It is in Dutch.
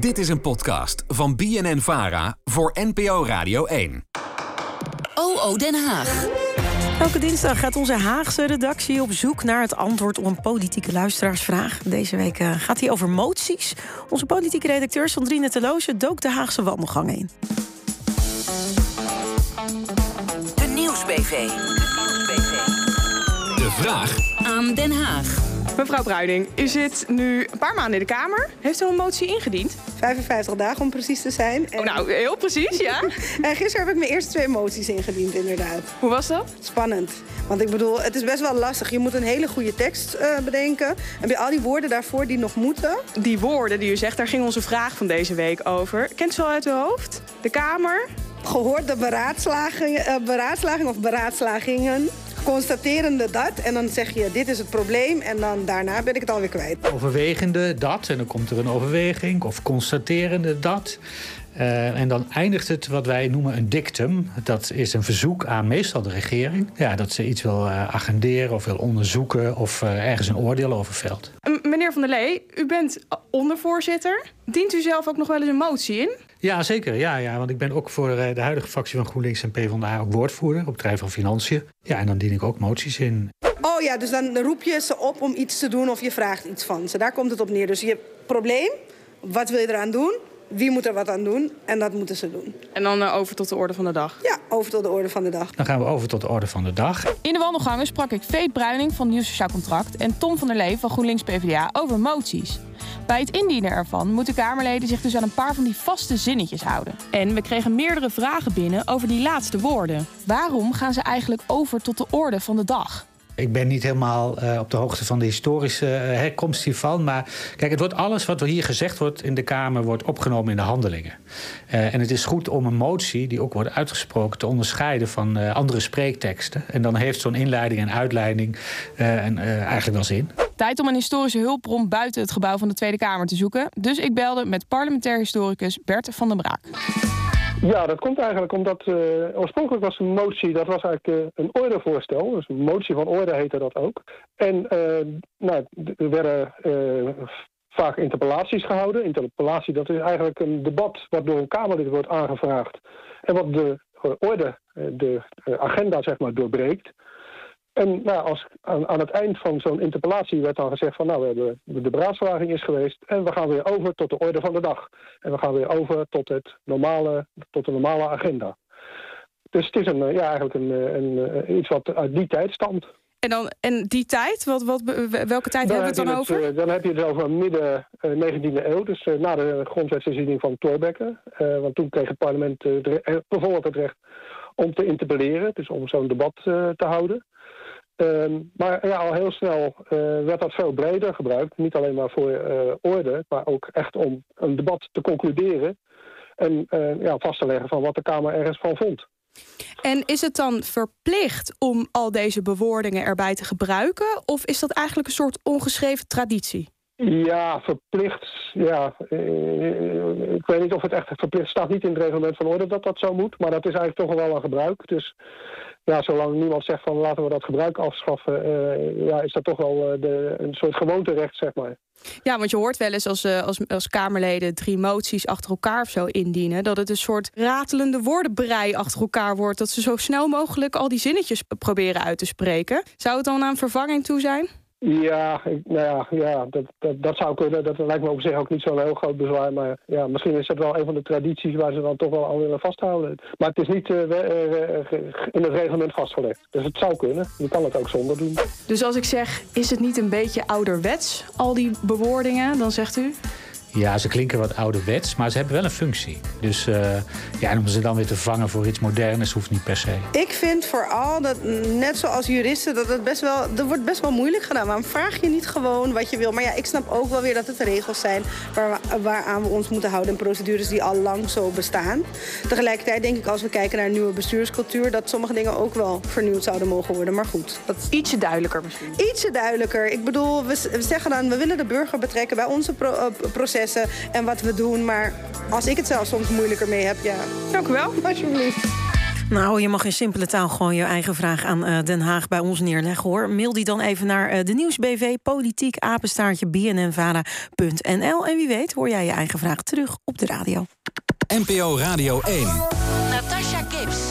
Dit is een podcast van BNN Vara voor NPO Radio 1. OO Den Haag. Elke dinsdag gaat onze Haagse redactie op zoek naar het antwoord op een politieke luisteraarsvraag. Deze week eh, gaat hij over moties. Onze politieke redacteur Sandrine Teloze dook de Haagse wandelgang in. De Nieuwsbv. De vraag Aan Den Haag. Mevrouw Bruiding, u zit nu een paar maanden in de Kamer. Heeft u een motie ingediend? 55 dagen om precies te zijn. En, Oh, nou, heel precies, ja. en gisteren heb ik mijn eerste twee moties ingediend, inderdaad. Hoe was dat? Spannend. Want ik bedoel, het is best wel lastig. Je moet een hele goede tekst eh, bedenken. Heb je al die woorden daarvoor die nog moeten? Die woorden die u zegt, daar ging onze vraag van deze week over. Kent u al uit uw hoofd? De Kamer? Gehoord de beraadslaging, eh, beraadslaging of beraadslagingen. Constaterende dat. En dan zeg je, dit is het probleem. En dan daarna ben ik het alweer kwijt. overwegende dat, en dan komt er een overweging, of constaterende dat. Eh, en dan eindigt het wat wij noemen een dictum. Dat is een verzoek aan meestal de regering. Ja, dat ze iets wil eh, agenderen of wil onderzoeken of eh, ergens een oordeel over velt. M- meneer Van der Lee, u bent ondervoorzitter. Dient u zelf ook nog wel eens een motie in? Ja, zeker. Ja, ja, want ik ben ook voor eh, de huidige fractie van GroenLinks en PvdA ook woordvoerder op het bedrijf van Financiën. Ja, en dan dien ik ook moties in. Oh ja, dus dan roep je ze op om iets te doen of je vraagt iets van ze. Daar komt het op neer. Dus je probleem, wat wil je eraan doen? Wie moet er wat aan doen? En dat moeten ze doen. En dan eh, over tot de orde van de dag. Ja, over tot de orde van de dag. Dan gaan we over tot de orde van de dag. In de wandelgangen sprak ik Veet Bruining van Nieuw Sociaal Contract en Tom van der Lee van GroenLinks PvdA over moties. Bij het indienen ervan moeten Kamerleden zich dus aan een paar van die vaste zinnetjes houden. En we kregen meerdere vragen binnen over die laatste woorden. Waarom gaan ze eigenlijk over tot de orde van de dag? Ik ben niet helemaal eh, op de hoogte van de historische eh, herkomst hiervan. Maar kijk, het wordt alles wat er hier gezegd wordt in de Kamer... wordt opgenomen in de handelingen. Eh, en het is goed om een motie die ook wordt uitgesproken... te onderscheiden van eh, andere spreekteksten. En dan heeft zo'n inleiding en uitleiding eh, en, eh, eigenlijk wel zin. Tijd om een historische hulpbron buiten het gebouw van de Tweede Kamer te zoeken. Dus ik belde met parlementair historicus Bert van den Braak. Ja, dat komt eigenlijk omdat eh, oorspronkelijk was een motie, dat was eigenlijk eh, een ordevoorstel. Dus een motie van orde heette dat ook. En eh, nou, er werden vaak interpellaties gehouden. Interpellatie, dat is eigenlijk een debat wat door een Kamerlid wordt aangevraagd. En wat de orde, de agenda zeg maar, doorbreekt. En nou, als, aan, aan het eind van zo'n interpellatie werd dan gezegd van nou, we hebben, de beraadslaging is geweest en we gaan weer over tot de orde van de dag. En we gaan weer over tot, het normale, tot de normale agenda. Dus het is een, eh, ja, eigenlijk een, eh, een, eh, iets wat uit die tijd stamt. En, dan, en die tijd, wat, wat, welke tijd hebben we het dan over? dan heb je het over midden eh, 19e eeuw, dus na de grondwetsherziening van Thorbecke. Want toen kreeg het parlement bijvoorbeeld het recht om te interpelleren, dus om zo'n debat te houden. Ehm, maar ja, al heel snel eh, werd dat veel breder gebruikt. Niet alleen maar voor eh, orde, maar ook echt om een debat te concluderen. En eh, ja, vast te leggen van wat de Kamer ergens van vond. En is het dan verplicht om al deze bewoordingen erbij te gebruiken? Of is dat eigenlijk een soort ongeschreven traditie? Ja, verplicht. Ja, ik weet niet of het echt verplicht staat. Niet in het reglement van orde dat dat zo moet. Maar dat is eigenlijk toch wel een gebruik. Dus ja, zolang niemand zegt van laten we dat gebruik afschaffen, eh, ja, is dat toch wel eh, de, een soort gewoonterecht, zeg maar. Ja, want je hoort wel eens als, eh, als, als Kamerleden drie moties achter elkaar of zo indienen... dat het een soort ratelende woordenbrei achter elkaar wordt. Dat ze zo snel mogelijk al die zinnetjes proberen uit te spreken. Zou het dan aan vervanging toe zijn? Ja, nou ja, ja dat, dat, dat zou kunnen. Dat lijkt me op zich ook niet zo'n heel groot bezwaar. Maar ja, misschien is dat wel een van de tradities waar ze dan toch wel aan willen vasthouden. Maar het is niet eh, eh, eh, in het reglement vastgelegd. Dus het zou kunnen. Je kan het ook zonder doen. Dus als ik zeg, is het niet een beetje ouderwets, al die bewoordingen, dan zegt u... Ja, ze klinken wat ouderwets, maar ze hebben wel een functie. Dus eh, ja, en om ze dan weer te vangen voor iets moderners hoeft niet per se. Ik vind vooral dat, net zoals juristen, dat het best wel, er wordt best wel moeilijk gedaan. Waarom vraag je niet gewoon wat je wil? Maar ja, ik snap ook wel weer dat het regels zijn waar we, waaraan we ons moeten houden. En procedures die al lang zo bestaan. Tegelijkertijd denk ik, als we kijken naar een nieuwe bestuurscultuur, dat sommige dingen ook wel vernieuwd zouden mogen worden. Maar goed, dat Ietsje duidelijker misschien. ietsje duidelijker. Ik bedoel, we, we zeggen dan, we willen de burger betrekken bij onze pro- eh, processen en wat we doen. Maar als ik het zelf soms moeilijker mee heb, ja, Dank u wel. alsjeblieft. Nou, je mag in simpele taal gewoon je eigen vraag aan uh, Den Haag bij ons neerleggen hoor. Mail die dan even naar uh, de nieuwsbv politiek apenstaartje bnnvara.nl. En wie weet hoor jij je eigen vraag terug op de radio. NPO Radio 1. Natasha Gibbs.